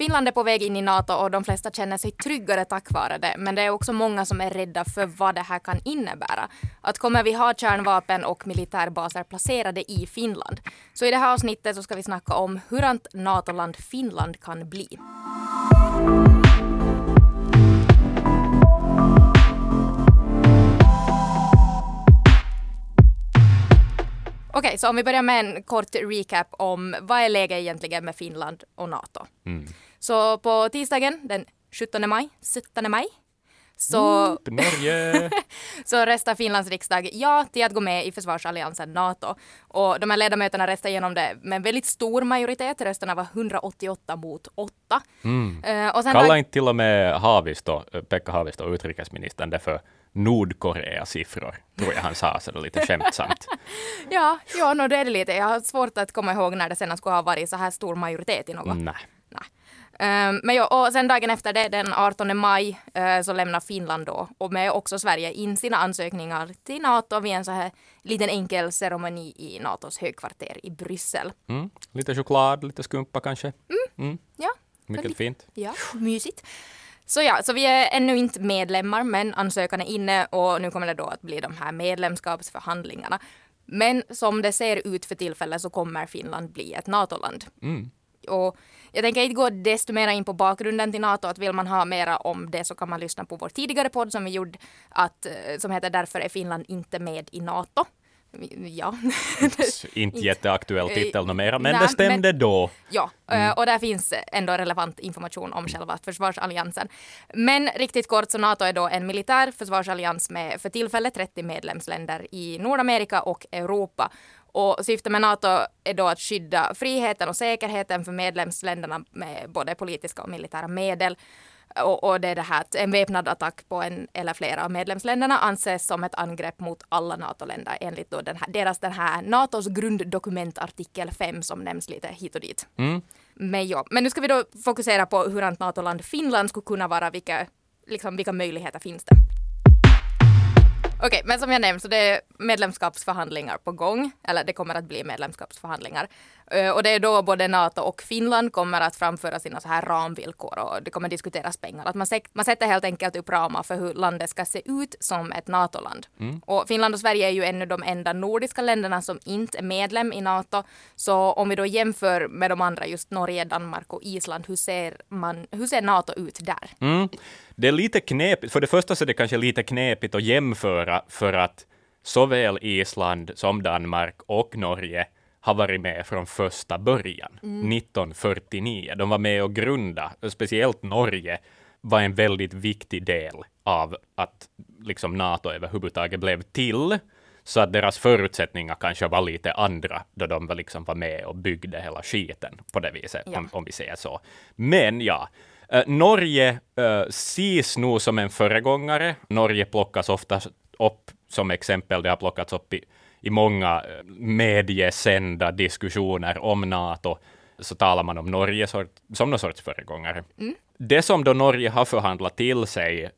Finland är på väg in i NATO och de flesta känner sig tryggare tack vare det. Men det är också många som är rädda för vad det här kan innebära. Att kommer vi ha kärnvapen och militärbaser placerade i Finland? Så i det här avsnittet så ska vi snacka om hurant NATO-land Finland kan bli. Okej, okay, så om vi börjar med en kort recap om vad är läget egentligen med Finland och NATO. Mm. Så på tisdagen den 17 maj, 17 maj, så, mm, Norge. så röstar Finlands riksdag ja till att gå med i försvarsalliansen NATO. Och de här ledamöterna röstade igenom det med en väldigt stor majoritet. Rösterna var 188 mot 8. Mm. Uh, och sen Kalla inte till och med Haavisto, Pekka Haavisto, utrikesministern, det för Nordkorea-siffror, tror jag han sa så lite skämtsamt. ja, ja no, det är det lite. Jag har svårt att komma ihåg när det senast skulle ha varit så här stor majoritet i något. Nej. Um, men ja, och sen dagen efter det, den 18 maj, uh, så lämnar Finland då och med också Sverige in sina ansökningar till NATO vid en så här liten enkel ceremoni i NATOs högkvarter i Bryssel. Mm. Lite choklad, lite skumpa kanske. Mm. Mm. Ja. Mycket fint. Ja, mysigt. Så ja, så vi är ännu inte medlemmar, men ansökan är inne och nu kommer det då att bli de här medlemskapsförhandlingarna. Men som det ser ut för tillfället så kommer Finland bli ett NATO-land. Mm. Och jag tänker inte gå desto mer in på bakgrunden till NATO. Att vill man ha mera om det så kan man lyssna på vår tidigare podd som vi gjorde att, eh, som heter Därför är Finland inte med i NATO. Ja. inte jätteaktuell titel numera, men Nej, det stämde men, då. Ja, eh, mm. och där finns ändå relevant information om själva försvarsalliansen. Men riktigt kort så NATO är då en militär försvarsallians med för tillfället 30 medlemsländer i Nordamerika och Europa. Och syftet med NATO är då att skydda friheten och säkerheten för medlemsländerna med både politiska och militära medel. Och, och, det är det här att en väpnad attack på en eller flera av medlemsländerna anses som ett angrepp mot alla NATO-länder enligt då den här, deras den här NATOs grunddokument artikel 5 som nämns lite hit och dit. Mm. Men, ja. Men nu ska vi då fokusera på hur NATO-land Finland skulle kunna vara, vilka, liksom, vilka möjligheter finns det? Okej, okay, men som jag nämnde så det är medlemskapsförhandlingar på gång, eller det kommer att bli medlemskapsförhandlingar. Uh, och det är då både NATO och Finland kommer att framföra sina så här ramvillkor och det kommer diskuteras pengar. Att man, man sätter helt enkelt upp ramar för hur landet ska se ut som ett NATO-land. Mm. Och Finland och Sverige är ju ännu de enda nordiska länderna som inte är medlem i NATO. Så om vi då jämför med de andra, just Norge, Danmark och Island, hur ser, man, hur ser NATO ut där? Mm. Det är lite knepigt. För det första så är det kanske lite knepigt att jämföra för att såväl Island som Danmark och Norge har varit med från första början, mm. 1949. De var med och grunda, speciellt Norge var en väldigt viktig del av att liksom NATO överhuvudtaget blev till. Så att deras förutsättningar kanske var lite andra då de var, liksom var med och byggde hela skiten på det viset, ja. om, om vi säger så. Men ja, Uh, Norge uh, ses nog som en föregångare. Norge plockas ofta upp som exempel. Det har plockats upp i, i många uh, mediesända diskussioner om NATO. Så talar man om Norge som någon sorts föregångare. Mm. Det som då Norge har förhandlat till sig uh,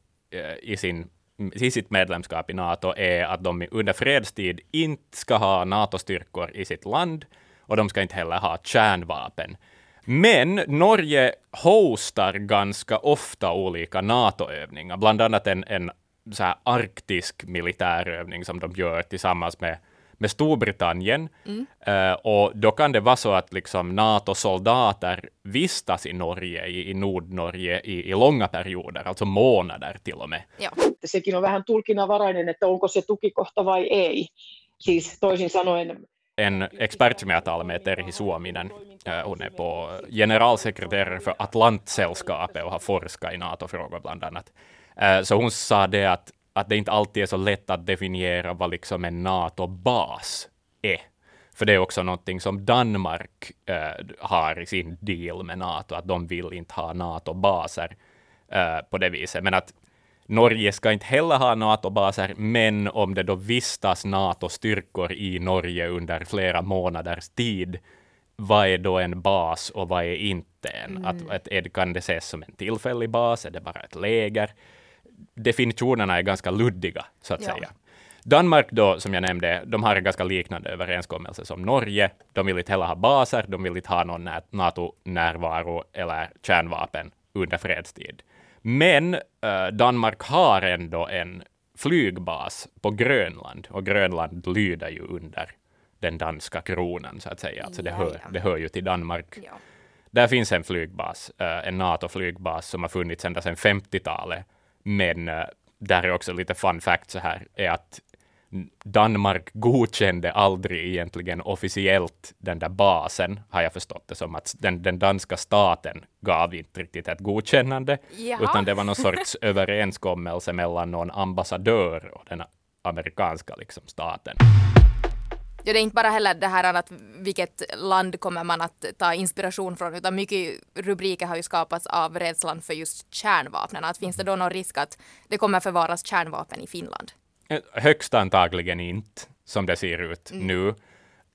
i, sin, i sitt medlemskap i NATO är att de under fredstid inte ska ha NATO-styrkor i sitt land och de ska inte heller ha kärnvapen. Men Norge hostar ganska ofta olika NATO-övningar, bland annat en, en så här arktisk militärövning som de gör tillsammans med, med Storbritannien. Mm. Uh, och då kan det vara så att liksom NATO-soldater vistas i Norge, i, i Nordnorge, i, i långa perioder, alltså månader till och med. Ja. Sekin on vähän tulkinnanvarainen, että onko se tukikohta vai ei. Siis toisin sanoen en expert som jag talade med, Terhi Suominen. Eh, hon är på generalsekreterare för Atlantsällskapet och har forskat i NATO-frågor bland annat. Eh, så hon sa det att, att det inte alltid är så lätt att definiera vad liksom en NATO-bas är. För det är också någonting som Danmark äh, har i sin deal med NATO, att de vill inte ha NATO-baser äh, på det viset. Men att Norge ska inte heller ha NATO-baser, men om det då vistas NATO-styrkor i Norge under flera månaders tid, vad är då en bas och vad är inte en? Mm. Att, att, kan det ses som en tillfällig bas? Är det bara ett läger? Definitionerna är ganska luddiga, så att ja. säga. Danmark då, som jag nämnde, de har en ganska liknande överenskommelse som Norge. De vill inte heller ha baser, de vill inte ha någon NATO-närvaro eller kärnvapen under fredstid. Men äh, Danmark har ändå en flygbas på Grönland och Grönland lyder ju under den danska kronan så att säga. Alltså det, hör, det hör ju till Danmark. Ja. Där finns en flygbas, äh, en NATO-flygbas som har funnits ända sedan 50-talet. Men äh, där är också lite fun fact så här, är att Danmark godkände aldrig egentligen officiellt den där basen, har jag förstått det som, att den, den danska staten gav inte riktigt ett godkännande, Jaha. utan det var någon sorts överenskommelse mellan någon ambassadör och den amerikanska liksom, staten. Ja, det är inte bara heller det här att vilket land kommer man att ta inspiration från, utan mycket rubriker har ju skapats av rädslan för just kärnvapnen. Att finns det då någon risk att det kommer förvaras kärnvapen i Finland? Eh, högst antagligen inte, som det ser ut mm. nu.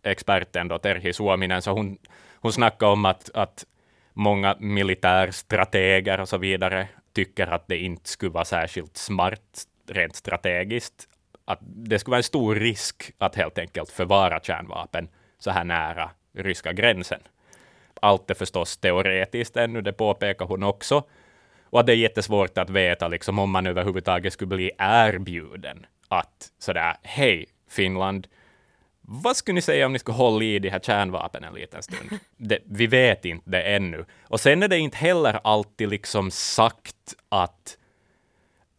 Experten då, Terhi Suominen, så hon, hon snackar om att, att många militärstrateger och så vidare tycker att det inte skulle vara särskilt smart rent strategiskt. Att det skulle vara en stor risk att helt enkelt förvara kärnvapen så här nära ryska gränsen. Allt är förstås teoretiskt ännu, det påpekar hon också. Och att det är jättesvårt att veta liksom, om man överhuvudtaget skulle bli erbjuden att sådär, hej Finland, vad skulle ni säga om ni skulle hålla i de här kärnvapen en liten stund? Det, vi vet inte det ännu. Och sen är det inte heller alltid liksom sagt att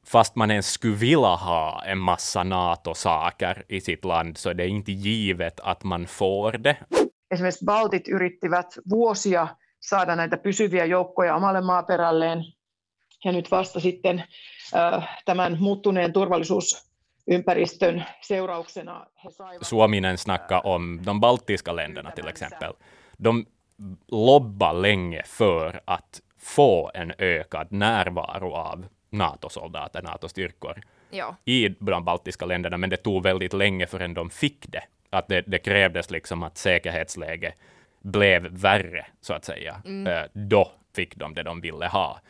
fast man ens skulle vilja ha en massa NATO-saker i sitt land, så är det inte givet att man får det. Esimerkiksi Baltit yrittivät vuosia saada näitä pysyviä joukkoja omalle maaperälleen, ja nyt vasta sitten äh, tämän muuttuneen turvallisuus ympäristön seurauksena he saivat... Suominen snackar om de baltiska länderna till exempel. De lobbar länge för att få en ökad närvaro av NATO-soldater, NATO-styrkor ja. i de baltiska länderna, men det tog väldigt länge förrän de fick det. Att det, det krävdes liksom att säkerhetsläget blev värre, så att säga. Mm. Eh, då fick de det de ville ha.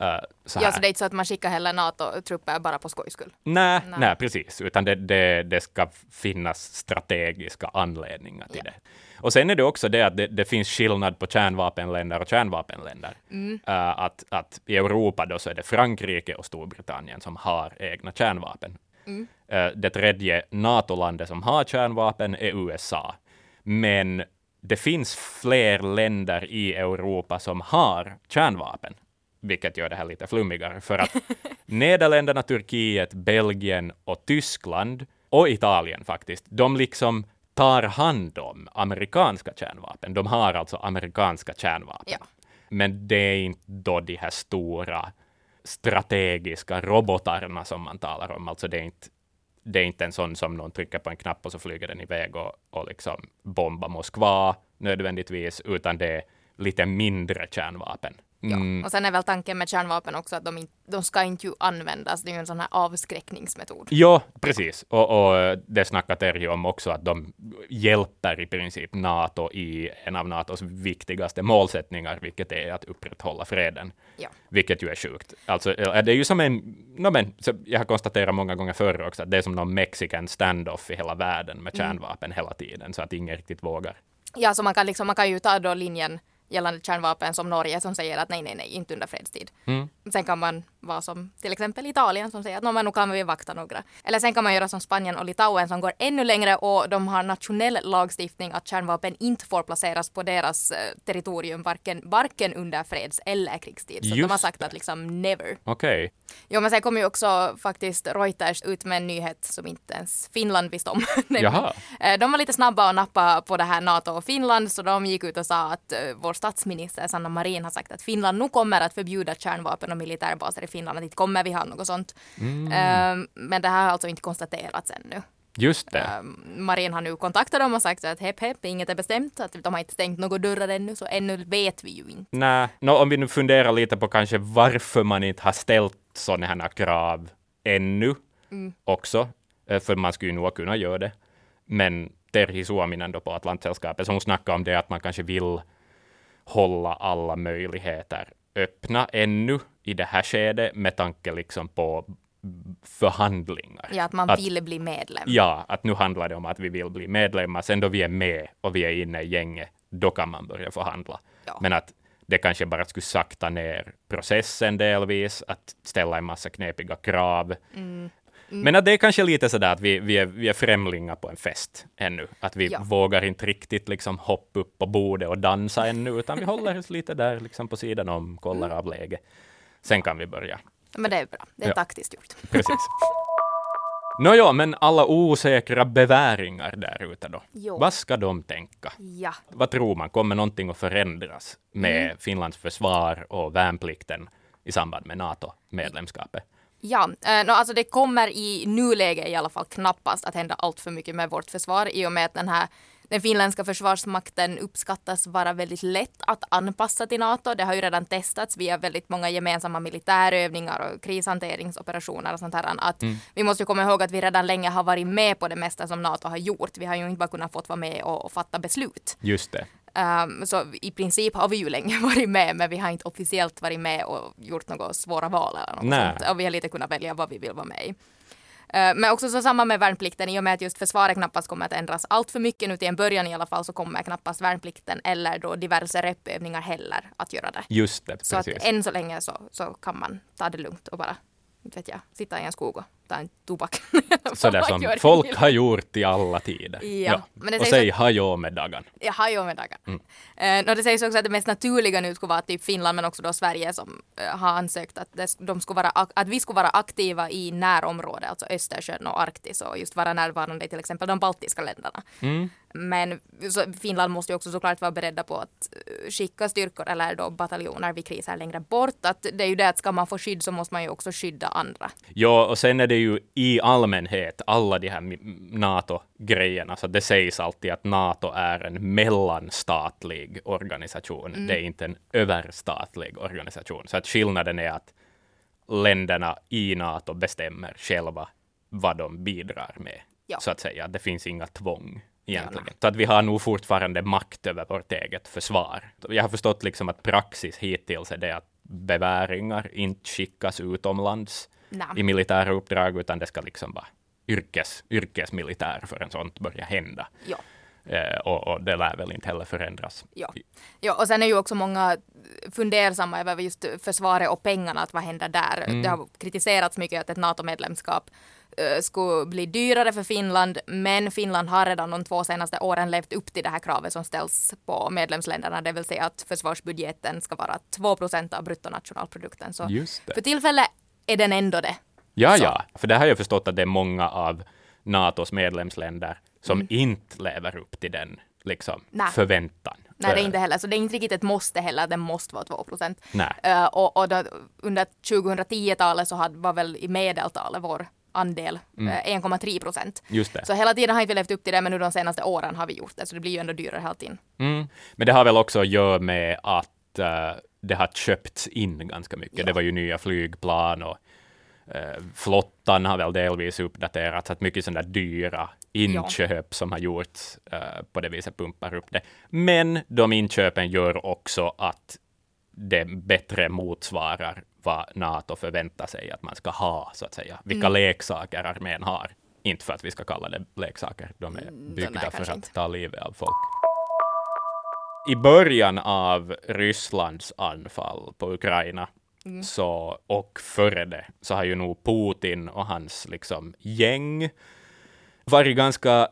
Uh, så ja, så det är inte så att man skickar heller NATO-trupper bara på skojs skull? Nej, nej. nej precis, utan det, det, det, ska finnas strategiska anledningar till ja. det. Och sen är det också det att det, det, finns skillnad på kärnvapenländer och kärnvapenländer. Mm. Uh, att, att i Europa då så är det Frankrike och Storbritannien som har egna kärnvapen. Mm. Uh, det tredje NATO-landet som har kärnvapen är USA. Men det finns fler länder i Europa som har kärnvapen vilket gör det här lite flummigare, för att Nederländerna, Turkiet, Belgien och Tyskland och Italien faktiskt, de liksom tar hand om amerikanska kärnvapen. De har alltså amerikanska kärnvapen. Ja. Men det är inte då de här stora strategiska robotarna som man talar om. Alltså det är inte, det är inte en sån som någon trycker på en knapp och så flyger den iväg och, och liksom bombar Moskva nödvändigtvis, utan det är lite mindre kärnvapen. Mm. Ja. Och sen är väl tanken med kärnvapen också att de, in, de ska inte ju användas. Det är ju en sån här avskräckningsmetod. Ja, precis. Och, och det snackar Terje om också, att de hjälper i princip NATO i en av NATOs viktigaste målsättningar, vilket är att upprätthålla freden. Ja. Vilket ju är sjukt. Alltså, det är ju som en, no, men, jag har konstaterat många gånger förr också, att det är som någon mexican standoff i hela världen med mm. kärnvapen mm. hela tiden, så att ingen riktigt vågar. Ja, så man kan, liksom, man kan ju ta då linjen gällande kärnvapen som Norge som säger att nej, nej, nej, inte under fredstid. Mm. Sen kan man vara som till exempel Italien som säger att men nu kan vi vakta några. Eller sen kan man göra som Spanien och Litauen som går ännu längre och de har nationell lagstiftning att kärnvapen inte får placeras på deras eh, territorium varken, varken under freds eller krigstid. Så de har sagt att liksom never. Okej. Okay. Jo men sen kommer ju också faktiskt Reuters ut med en nyhet som inte ens Finland visste om. Jaha. Eh, de var lite snabba att nappa på det här NATO och Finland så de gick ut och sa att uh, vår statsminister Sanna Marin har sagt att Finland nu kommer att förbjuda kärnvapen och militärbaser i Finland, att inte kommer vi ha något sånt. Mm. Uh, men det här har alltså inte konstaterats ännu. Just det. Uh, Marin har nu kontaktat dem och sagt att hepp hepp, inget är bestämt, att de har inte stängt några dörrar ännu, så ännu vet vi ju inte. Nej, no, om vi nu funderar lite på kanske varför man inte har ställt sådana här krav ännu mm. också, eh, för man skulle nog kunna göra det. Men Terhi Suominen då på Atlantsällskapet, så hon snackade om det att man kanske vill hålla alla möjligheter öppna ännu i det här skedet med tanke liksom på förhandlingar. Ja, att man Att- vill bli medlem. Ja, att nu handlar det om att vi vill bli medlemmar. Sen då vi är med och vi är inne i gänget, då kan man börja förhandla. Ja. Men att det kanske bara skulle sakta ner processen delvis, att ställa en massa knepiga krav. Mm. Men att det är kanske lite sådär att vi, vi, är, vi är främlingar på en fest ännu. Att vi Ja. vågar inte riktigt liksom hoppa upp på bordet och dansa ännu, utan vi håller oss lite där liksom på sidan om, kollar Mm. av läget. Sen kan vi börja. Men det är bra. Det är Ja. taktiskt gjort. Precis. Nåja, men alla osäkra beväringar där ute då. Jo. Vad ska de tänka? Ja. Vad tror man, kommer någonting att förändras med Mm. Finlands försvar och värnplikten i samband med NATO-medlemskapet? Ja, eh, no, alltså det kommer i nuläget i alla fall knappast att hända allt för mycket med vårt försvar i och med att den här den finländska försvarsmakten uppskattas vara väldigt lätt att anpassa till NATO. Det har ju redan testats via väldigt många gemensamma militärövningar och krishanteringsoperationer och sånt här. Att Vi måste ju komma ihåg att vi redan länge har varit med på det mesta som NATO har gjort. Vi har ju inte bara kunnat fått vara med och, och fatta beslut. Just det. Um, så i princip har vi ju länge varit med, men vi har inte officiellt varit med och gjort några svåra val eller något Nej. sånt. Och vi har lite kunnat välja vad vi vill vara med i. Uh, men också så samma med värnplikten, i och med att just försvaret knappast kommer att ändras allt för mycket nu till en början i alla fall, så kommer knappast värnplikten eller då diverse repövningar heller att göra det. Just det, Så att precis. än så länge så, så kan man ta det lugnt och bara, vet jag, sitta i en skog och ta en tobak. Sådär som folk har gjort i alla tider. Ja, men det Och säg hajå med dagen. Jag har ju med dagar. Mm. Eh, det sägs också att det mest naturliga nu skulle vara typ Finland men också då Sverige som eh, har ansökt att, det, de skulle vara, att vi skulle vara aktiva i närområdet, alltså Östersjön och Arktis och just vara närvarande i till exempel de baltiska länderna. Mm. Men Finland måste ju också såklart vara beredda på att eh, skicka styrkor eller då bataljoner vid kriser längre bort. Att det är ju det att ska man få skydd så måste man ju också skydda andra. Ja, och sen är det ju i allmänhet alla de här NATO-grejerna, så det sägs alltid att NATO är en mellanstatlig organisation. Mm. Det är inte en överstatlig organisation. Så att skillnaden är att länderna i NATO bestämmer själva vad de bidrar med, Ja. så att säga. Det finns inga tvång egentligen. Så att vi har nog fortfarande makt över vårt eget försvar. Jag har förstått liksom att praxis hittills är det att beväringar inte skickas utomlands Nej. i militära uppdrag, utan det ska liksom vara yrkes, yrkesmilitär för en sånt börja hända. Ja. Eh, och, och det lär väl inte heller förändras. Ja. ja, och sen är ju också många fundersamma över just försvaret och pengarna, att vad händer där? Mm. Det har kritiserats mycket att ett NATO-medlemskap skulle bli dyrare för Finland, men Finland har redan de två senaste åren levt upp till det här kravet som ställs på medlemsländerna, det vill säga att försvarsbudgeten ska vara 2 procent av bruttonationalprodukten. Så för tillfället är den ändå det. Ja, Så. ja, för det har jag förstått att det är många av NATOs medlemsländer som inte lever upp till den liksom, Mm. Nej. förväntan. Nej, det är Eh, inte heller. Så det är inte riktigt ett måste heller, den måste vara 2 procent. Uh, och och då, under 2010-talet så hade, var väl i medeltalet vår andel eh, 1,3 procent. Just det. Så hela tiden har inte vi levt upp till det, men nu de senaste åren har vi gjort det, så det blir ju ändå dyrare hela tiden. Mm. Men det har väl också att göra med att eh, det har köpts in ganska mycket. Ja. Det var ju nya flygplan och eh, flottan har väl delvis uppdaterats. Att mycket sådana där dyra inköp som har gjorts eh, på det viset pumpar upp det. Men de inköpen gör också att det bättre motsvarar vad NATO förväntar sig att man ska ha, så att säga. Vilka Mm. leksaker armén har. Inte för att vi ska kalla det leksaker, de är Mm, byggda nej, för att inte. ta livet av folk. I början av Rysslands anfall på Ukraina Mm. så, och före det så har ju nog Putin och hans liksom, gäng varit ganska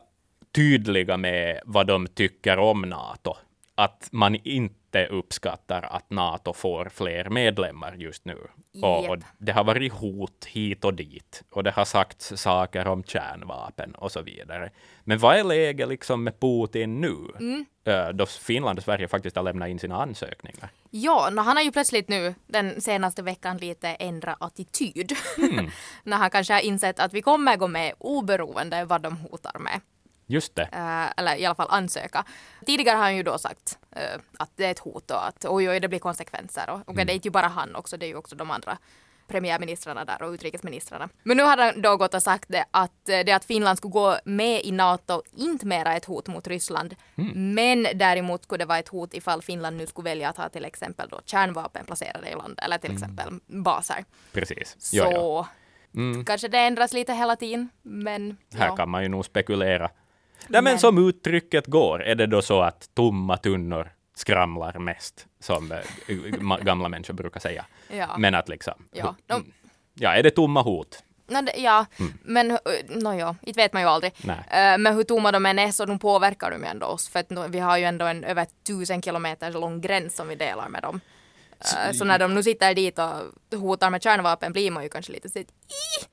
tydliga med vad de tycker om NATO. Att man inte uppskattar att NATO får fler medlemmar just nu. Och, och det har varit hot hit och dit. Och det har sagts saker om kärnvapen och så vidare. Men vad är läget liksom med Putin nu? Mm. Eh, Då Finland och Sverige faktiskt har lämnat in sina ansökningar. Ja, no, han har ju plötsligt nu den senaste veckan lite ändrat attityd. Mm. När han kanske har insett att vi kommer gå med oberoende vad de hotar med. Just det. Eh, eller i alla fall ansöka. Tidigare har han ju då sagt eh, att det är ett hot och att oj, oj, det blir konsekvenser. Och, och det är inte ju bara han också, det är ju också de andra premiärministrarna där och utrikesministrarna. Men nu har han då gått och sagt det att eh, det att Finland skulle gå med i NATO inte mera ett hot mot Ryssland. Men däremot skulle det vara ett hot ifall Finland nu skulle välja att ha till exempel då kärnvapen placerade i landet eller till exempel baser. Precis. Så Ja, ja. Kanske det ändras lite hela tiden, men Här ja. kan man ju nog spekulera. Nej, men som uttrycket går, är det då så att tomma tunnor skramlar mest, som eh, gamla människor brukar säga. Ja. Men att liksom, Ja, de- ja, är det tomma hot? No, det, ja, men uh, no, ja, inte vet man ju aldrig. Eh, men hur tomma de än är så de påverkar de ju ändå oss. För att nu, vi har ju ändå en över tusen kilometer lång gräns som vi delar med dem. Eh, så när de nu sitter dit och hotar med kärnvapen blir man ju kanske lite så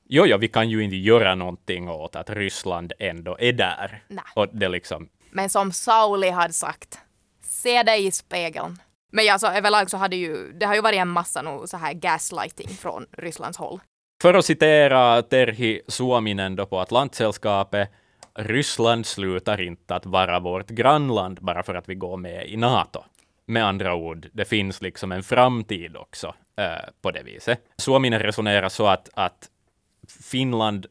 Jo, ja, vi kan ju inte göra någonting åt att Ryssland ändå är där. Nej. Och det liksom, Men som Sauli hade sagt, se dig i spegeln. Men alltså överlag så hade ju, det har ju varit en massa nu så här gaslighting från Rysslands håll. För att citera Terhi Suominen då på Atlantsällskapet, Ryssland slutar inte att vara vårt grannland bara för att vi går med i NATO. Med andra ord, det finns liksom en framtid också eh, på det viset. Suominen resonerar så att, att Finland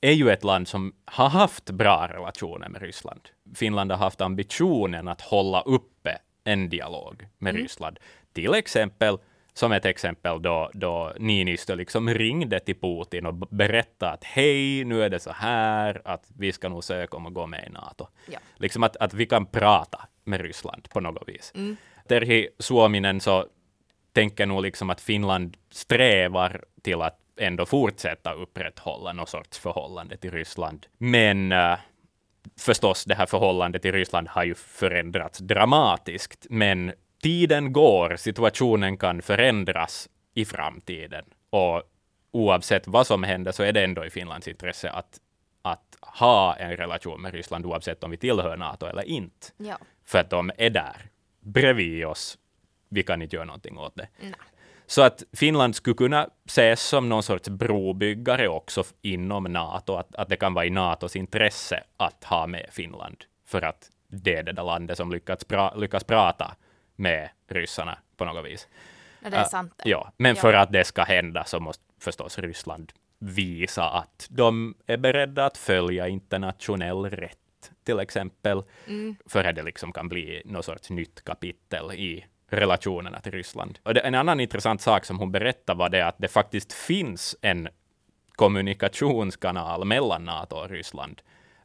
är ju ett land som har haft bra relationer med Ryssland. Finland har haft ambitionen att hålla uppe en dialog med Ryssland. Till exempel, som ett exempel då, då Niinistö liksom ringde till Putin och berättade att hej, nu är det så här, att vi ska nog söka om att gå med i NATO. Ja. Liksom att, att vi kan prata med Ryssland på något vis. Terhi Suominen så tänker nog liksom att Finland strävar till att ändå fortsätta upprätthålla någon sorts förhållande till Ryssland. Men eh, förstås, det här förhållandet till Ryssland har ju förändrats dramatiskt, men tiden går, situationen kan förändras i framtiden. Och oavsett vad som händer så är det ändå i Finlands intresse att, att ha en relation med Ryssland, oavsett om vi tillhör NATO eller inte. Ja. För att de är där, bredvid oss. Vi kan inte göra någonting åt det. Nej. Så att Finland skulle kunna ses som någon sorts brobyggare också inom NATO, att, att det kan vara i NATOs intresse att ha med Finland, för att det är det där landet som lyckats, pra, lyckas prata med ryssarna på något vis. Ja, det är Äh, sant. det. Ja, men Ja. för att det ska hända så måste förstås Ryssland visa att de är beredda att följa internationell rätt, till exempel, Mm. för att det liksom kan bli något sorts nytt kapitel i relationerna till Ryssland. Och det, en annan intressant sak som hon berättade var det att det faktiskt finns en kommunikationskanal mellan NATO och Ryssland.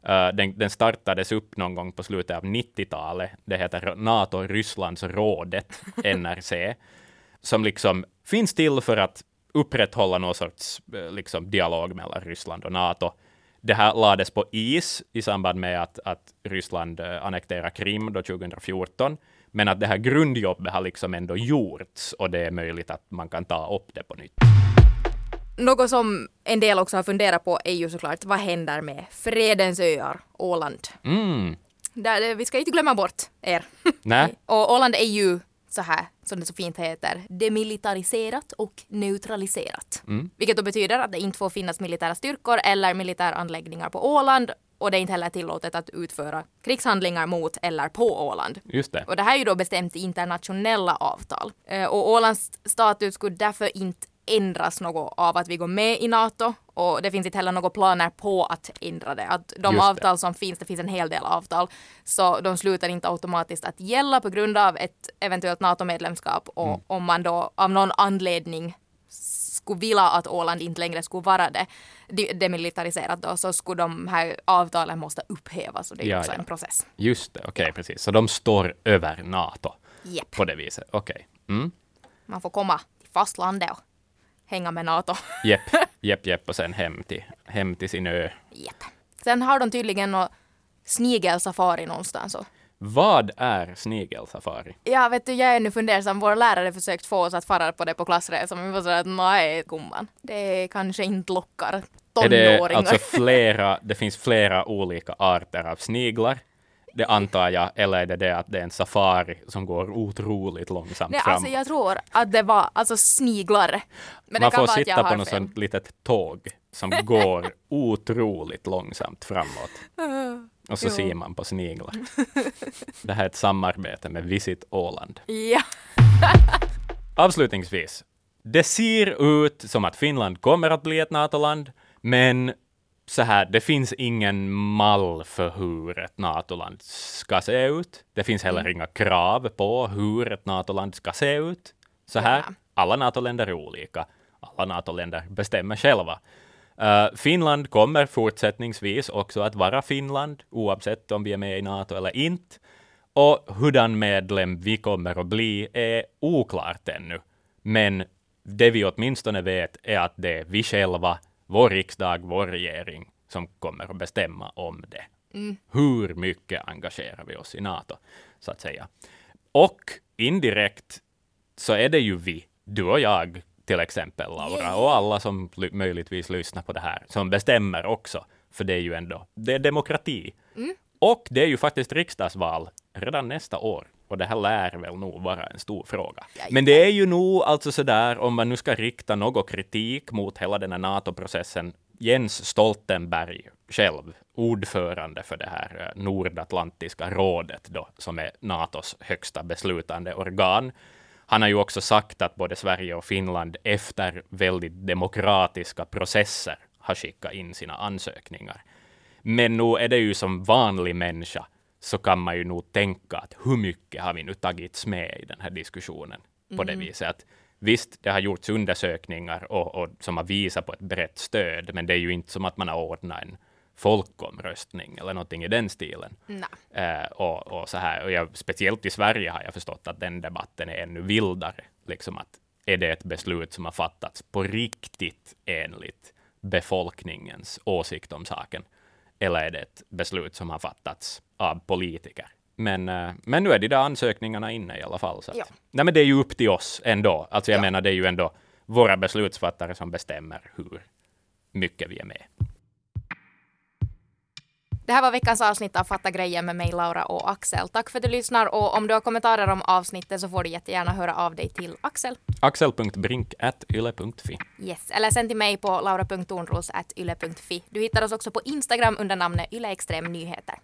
Uh, den, den startades upp någon gång på slutet av 90-talet. Det heter NATO-Rysslandsrådet, NRC, som liksom finns till för att upprätthålla någon sorts eh, liksom, dialog mellan Ryssland och NATO. Det här lades på is i samband med att, att Ryssland eh, annekterade Krim då 2014, men att det här grundjobbet har liksom ändå gjorts och det är möjligt att man kan ta upp det på nytt. Något som en del också har funderat på är ju såklart vad händer med Fredens öar, Åland. Mm. Där, vi ska inte glömma bort er. Nej. och Åland är ju så här, som det så fint heter, demilitariserat och neutraliserat. Vilket då betyder att det inte får finnas militära styrkor eller militäranläggningar på Åland och det är inte heller tillåtet att utföra krigshandlingar mot eller på Åland. Just det. Och det här är ju då bestämt i internationella avtal. Eh, Och Ålands status skulle därför inte ändras något av att vi går med i NATO och det finns inte heller några planer på att ändra det. Att de Just det. avtal som finns, det finns en hel del avtal, så de slutar inte automatiskt att gälla på grund av ett eventuellt NATO-medlemskap och Mm. om man då av någon anledning skulle vilja att Åland inte längre skulle vara det de- demilitariserat då så skulle de här avtalen måste upphävas och det är Ja, också ja. en process. Just det, okej, precis. Så de står över NATO Jepp. på det viset. Okej. Mm. Man får komma till fastlandet och hänga med NATO. Jepp, jepp, jepp, och sen hem till, hem till sin ö. Jepp. Sen har de tydligen något snigelsafari någonstans. Och Vad är snigelsafari? ja, vet du, jag är nu fundersam. Vår lärare försökt få oss att fara på det på klassresa, men vi var sådär att nej, gumman. Det kanske inte lockar Är tonåringar. det alltså flera, det finns flera olika arter av sniglar? Det antar jag, eller är det det att det är en safari som går otroligt långsamt Nej, fram? alltså jag tror att det var alltså sniglar. Men Man får sitta på något sånt litet tåg som går otroligt långsamt framåt. Och så Jo. ser man på sniglar. Det här är ett samarbete med Visit Åland. Ja. Avslutningsvis. Det ser ut som att Finland kommer att bli ett NATO-land, men så här, det finns ingen mall för hur ett NATO-land ska se ut. Det finns heller inga krav på hur ett NATO-land ska se ut. Så här, Ja. alla NATO-länder är olika. Alla NATO-länder bestämmer själva. Uh, Finland kommer fortsättningsvis också att vara Finland, oavsett om vi är med i NATO eller inte. Och hurdan medlem vi kommer att bli är oklart ännu. Men det vi åtminstone vet är att det är vi själva, vår riksdag, vår regering som kommer att bestämma om det. Mm. Hur mycket engagerar vi oss i NATO, så att säga. Och indirekt så är det ju vi, du och jag till exempel, Laura, och alla som möjligtvis lyssnar på det här, som bestämmer också, för det är ju ändå, det är demokrati. Mm. Och det är ju faktiskt riksdagsval redan nästa år. Och det här lär väl nog vara en stor fråga. Men det är ju nog alltså sådär, om man nu ska rikta någon kritik mot hela den här NATO-processen, Jens Stoltenberg själv, ordförande för det här eh, Nordatlantiska rådet, då, som är NATOs högsta beslutande organ. Han har ju också sagt att både Sverige och Finland efter väldigt demokratiska processer har skickat in sina ansökningar. Men nu är det ju som vanlig människa så kan man ju nog tänka att hur mycket har vi nu tagits med i den här diskussionen på det mm. viset att Visst, det har gjorts undersökningar och, och, som har visat på ett brett stöd, men det är ju inte som att man har ordnat en folkomröstning eller någonting i den stilen. Eh, och, och, så här. Och jag, speciellt i Sverige har jag förstått att den debatten är ännu vildare. Liksom att är det ett beslut som har fattats på riktigt enligt befolkningens åsikt om saken? Eller är det ett beslut som har fattats av politiker? Men, eh, men nu är de där ansökningarna inne i alla fall. Så att, ja. nej, men det är ju upp till oss ändå. Alltså jag ja. menar, det är ju ändå våra beslutsfattare som bestämmer hur mycket vi är med. Det här var veckans avsnitt av Fatta grejer med mig, Laura och Axel. Tack för att du lyssnar och om du har kommentarer om avsnittet så får du jättegärna höra av dig till Axel. Axel.brink.yle.fi Yes, eller sen till mig på laura.tornros.yle.fi. Du hittar oss också på Instagram under namnet Yle Extrem Nyheter.